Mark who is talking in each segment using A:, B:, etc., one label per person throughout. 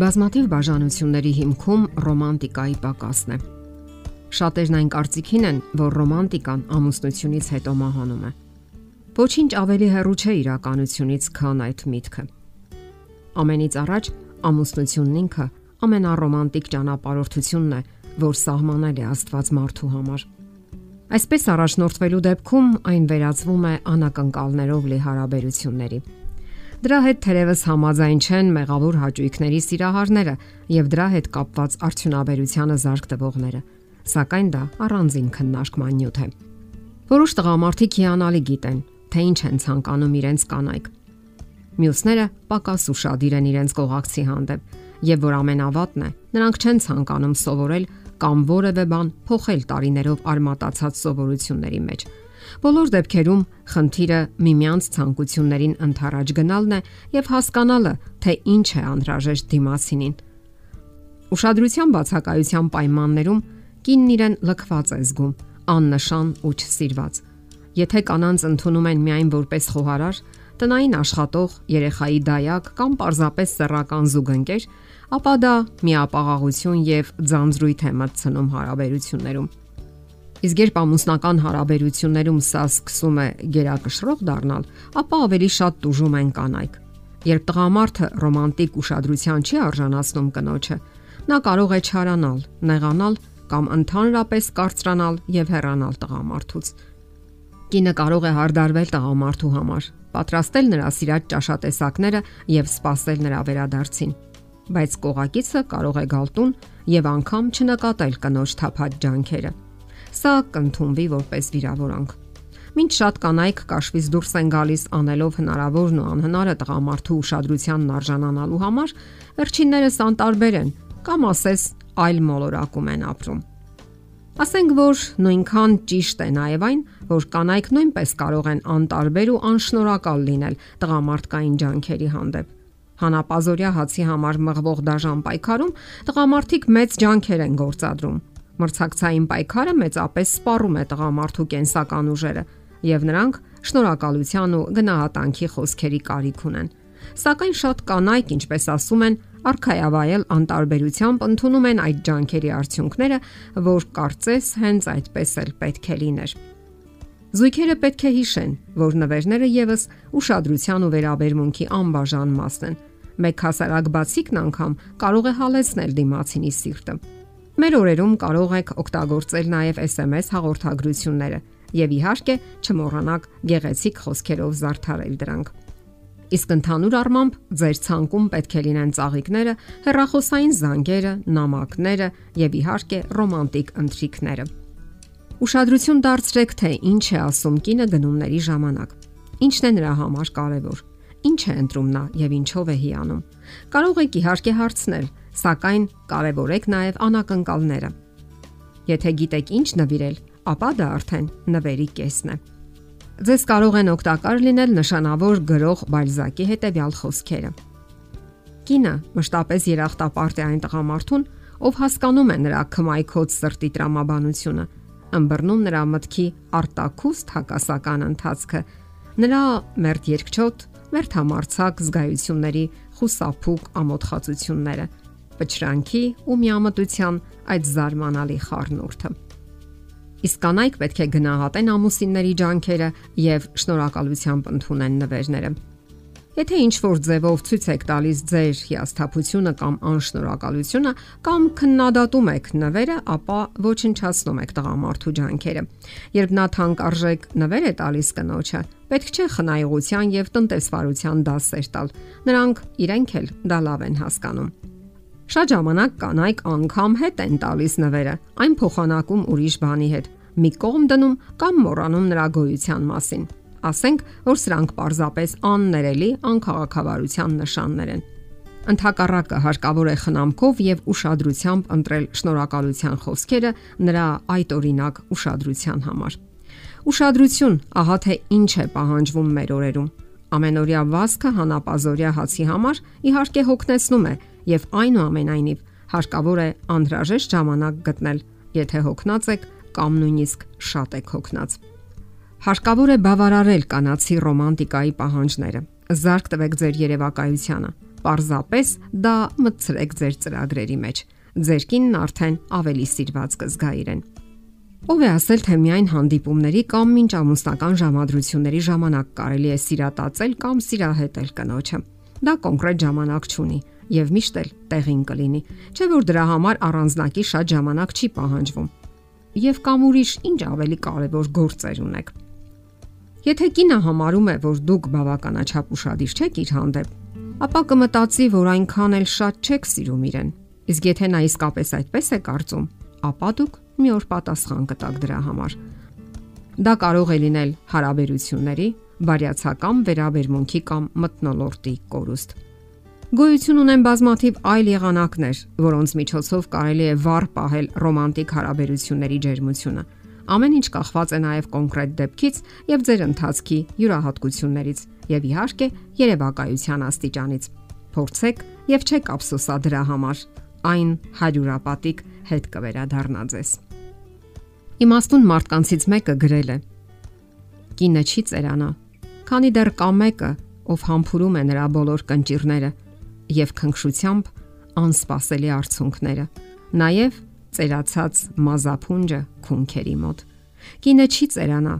A: Բազմաթիվ բաժանությունների հիմքում ռոմանտիկայի պակասն է։ Շատերն այն կարծիքին են, որ ռոմանտիկան ամուսնությունից հետո մահանում է։ Ոչինչ ավելի հեռու չէ իրականությունից, քան այդ միտքը։ Ամենից առաջ ամուսնությունն ինքը ամենառոմանտիկ ճանապարհորդությունն է, որ սահմանել է Աստված մարդու համար։ Այսպես առաջնորդվելու դեպքում այն վերածվում է անակնկալներով լի հարաբերությունների Դրա հետ թերևս համաձայն չեն մեղավոր հաճույքների սիրահարները եւ դրա հետ կապված արդյունաբերությանը զարգ տվողները, սակայն դա առանձին քննարկման նյութ է։ Որոշ տղամարդիկ հիանալի գիտեն, թե ինչ են ցանկանում իրենց կանայք։ Մյուսները պակաս ուրախadir են իրենց կողակցի հանդեպ եւ որ ամենավատն է, նրանք չեն ցանկանում սովորել կամ որևէ բան փոխել տարիներով արմատացած սովորությունների մեջ Բոլոր դեպքերում խնդիրը միմյանց ցանկություններին ընթառաջ գնալն է եւ հասկանալը, թե ինչ է անհրաժեշտ դիմացինին։ Ուշադրության բացակայության պայմաններում կինն իրեն լքված է զգում, աննշան ու չսիրված։ Եթե կանանց ընդունում են միայն որպես խոհարար, տնային աշխատող, երեխայի դայակ կամ պարզապես սեռական զուգընկեր, ապա դա միապաղաղություն եւ ձանձրույթ է մտցնում հարաբերություններում։ Իսկ երբ ամուսնական հարաբերություններում սա սկսում է գերակշռող դառնալ, ապա ավելի շատ տուժում են կանայք։ Երբ տղամարդը ռոմանտիկ ուշադրության չի արժանացնում կնոջը, նա կարող է չարանալ, նեղանալ կամ ընդհանրապես կարծրանալ եւ հեռանալ տղամարդուց։ Կինը կարող է հարդարվել տղամարդու համար, պատրաստել նրա սիրած ճաշատեսակները եւ սпасել նրա վերադարձին բայց կողակիցը կարող է գալ տուն եւ անգամ չնկատել կնոջ թափած ջանքերը սա կընդունվի որպես վիրավորանք։ Մինչ շատ կանայք կաշվից դուրս են գալիս անելով հնարավորն ու անհնարը տղամարդու ուշադրությանն արժանանալու համար, վերջիններս անտարբեր են կամ ասես այլ մոլորակում են ապրում։ Ասենք որ նույնքան ճիշտ է նաև այն, որ կանայք նույնպես կարող են անտարբեր ու անշնորհակալ լինել տղամարդկային ջանքերի հանդեպ։ Հանապազորյա հացի համար մղվող դաժան պայքարում տղամարդիկ մեծ ջանքեր են գործադրում, Մրցակցային պայքարը մեծապես սպառում է տղամարդու կենսական ուժերը եւ նրանք շնորհակալության ու գնահատանքի խոսքերի կարիք ունեն։ Սակայն շատ կանայք, ինչպես ասում են, արխայավայել անտարբերությամբ ընդունում են այդ ջանքերի արդյունքները, որ կարծես հենց այդպես էլ պետք է լիներ։ Զույգերը պետք է հիշեն, որ նվերները եւս ուշադրության ու վերաբերմունքի անբաժան մասն են։ Մեկ հասարակ բացիկն անգամ կարող է հալեցնել դիմացինի սիրտը։ Մեր օրերում կարող եք օգտագործել նաև SMS հաղորդագրությունները եւ իհարկե չմոռանաք գեղեցիկ խոսքերով զարդարել դրանք։ Իսկ ընդհանուր առմամբ ձեր ցանկում պետք է լինեն ծաղիկները, հերախոսային զանգերը, նամակները եւ իհարկե ռոմանտիկ ընթրիքները։ Ուշադրություն դարձրեք, թե ինչ է ասում կինը գնումների ժամանակ։ Ինչն է նրա համար կարևոր։ Ինչ է ընտրում նա եւ ինչով է հիանում։ Կարող եք իհարկե հարցնել, սակայն կարևորեք նաև անակնկալները։ Եթե գիտեք ինչ նվիրել, ապա դա արդեն նվերի կեսն է։ Ձեզ կարող են օգտակար լինել նշանավոր գրող Բալզակի հետևյալ խոսքերը։ Կինը մշտապես երախտապարտ է այն տղամարդուն, ով հասկանում է նրա քմայքոց սրտի տրամաբանությունը, ըմբռնում նրա մտքի արտակուստ հակասական ընթացքը, նրա մերթ երկչոտ, մերթ համարցակ զգայությունների խուսափուկ ամոթխածությունները, վճրանքի ու միամտության այդ զարմանալի խառնուրդը։ Իսկ կանայք պետք է գնահատեն ամուսինների ջանքերը եւ շնորհակալությամբ ընդունեն նվերները։ Եթե ինչ որ ձևով ցույց եք տալիս ձեր հիասթափությունը կամ անշնորհակալությունը կամ քննադատում եք նվերը, ապա ոչնչացնում եք տղամարդու ջանքերը։ Երբ նա թանկարժեք նվեր է տալիս կնոջը, պետք չէ խնայողության եւ տնտեսվարության դասեր տալ։ Նրանք իրենք էլ դա լավ են հասկանում։ Շատ ժամանակ կանայք անգամ հետ են տալիս նվերը, այն փոխանակում ուրիշ բանի հետ։ Մի կողմ դնում կամ մոռանում նրա գոյության մասին։ Ասենք, որ սրանք պարզապես աններելի անքաղաքավարության նշաններ են։ Ընթակառակը հարկավոր է խնամքով եւ ուշադրությամբ ընտրել շնորհակալության խոսքերը նրա այդ օրինակ ուշադրության համար։ Ուշադրություն, ահա թե ինչ է պահանջվում մեր օրերում։ Ամենօրյա վազքը հանապազորյա հացի համար իհարկե հոգնեցնում է եւ այնուամենայնիվ հարկավոր է անհրաժեշտ ժամանակ գտնել, եթե հոգնած եք կամ նույնիսկ շատ եք հոգնած։ Հարկավոր է բավարարել կանացի ռոմանտիկայի պահանջները։ Զարկ տվեք ձեր երևակայությանը։ Պարզապես դա մտցրեք ձեր ծրագրերի մեջ։ Ձեր կինն արդեն ավելի սիրված կզգա իրեն։ Ով է ասել, թե միայն հանդիպումների կամ մինչ ամուսնական ժամադրությունների ժամանակ կարելի է սիրատացել կամ սիրահետել կնոջը։ Դա կոնկրետ ժամանակ չունի եւ միշտ էլ տեղին կլինի, չէ որ դրա համար առանձնակի շատ ժամանակ չի պահանջվում։ Եվ կամ ուրիշ ինչ ավելի կարևոր գործեր ունեք։ Եթե կինը համարում է, որ դուք բավականաչափ ուրախadir չեք իր հանդեպ, ապա կմտածի, որ այնքան էլ շատ չեք սիրում իրեն։ Իսկ եթե նա իսկապես այդպես է կարծում, ապա դուք մի օր պատասխան կտաք դրա համար։ Դա կարող է լինել հարաբերությունների, բարյացակամ վերաբերմունքի կամ մտնոլորտի կորուստ։ Գոյություն ունեն բազմաթիվ այլ եղանակներ, որոնց միջոցով կարելի է վառ պահել ռոմանտիկ հարաբերությունների ջերմությունը Ամեն ինչ կախված է նաև կոնկրետ դեպքից եւ ձեր ընթացքի յուրահատկություններից եւ իհարկե երևակայության աստիճանից։ Փորձեք եւ չեք ափսոսա դրա համար։ Այն հարյուրապատիկ հետ կվերադառնա ձեզ։ Իմաստուն մարդկանցից մեկը գրել է. Կինը չի ծերանա, քանի դեռ կա մեկը, ով համբուրում է նրա բոլոր կնճիրները եւ քնքշությամբ անսպասելի արցունքները, նաեւ ծերացած մազափունջը քունքերի մոտ։ Կինը չի ծերանա,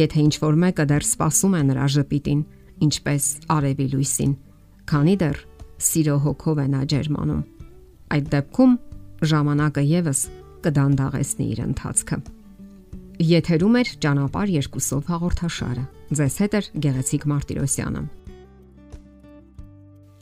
A: եթե ինչ որ մեկը դեռ սпасում է նրա ժպիտին, ինչպես արևի լույսին, քանի դեռ սիրո հոգով է նա ջերմանում։ Այդ դեպքում ժամանակը եւս կդանդաղեցնի իր ընթացքը։ Եթերում է ճանապար երկուսով հաղորդաշարը։ Ձեզ հետ է գեղեցիկ Մարտիրոսյանը։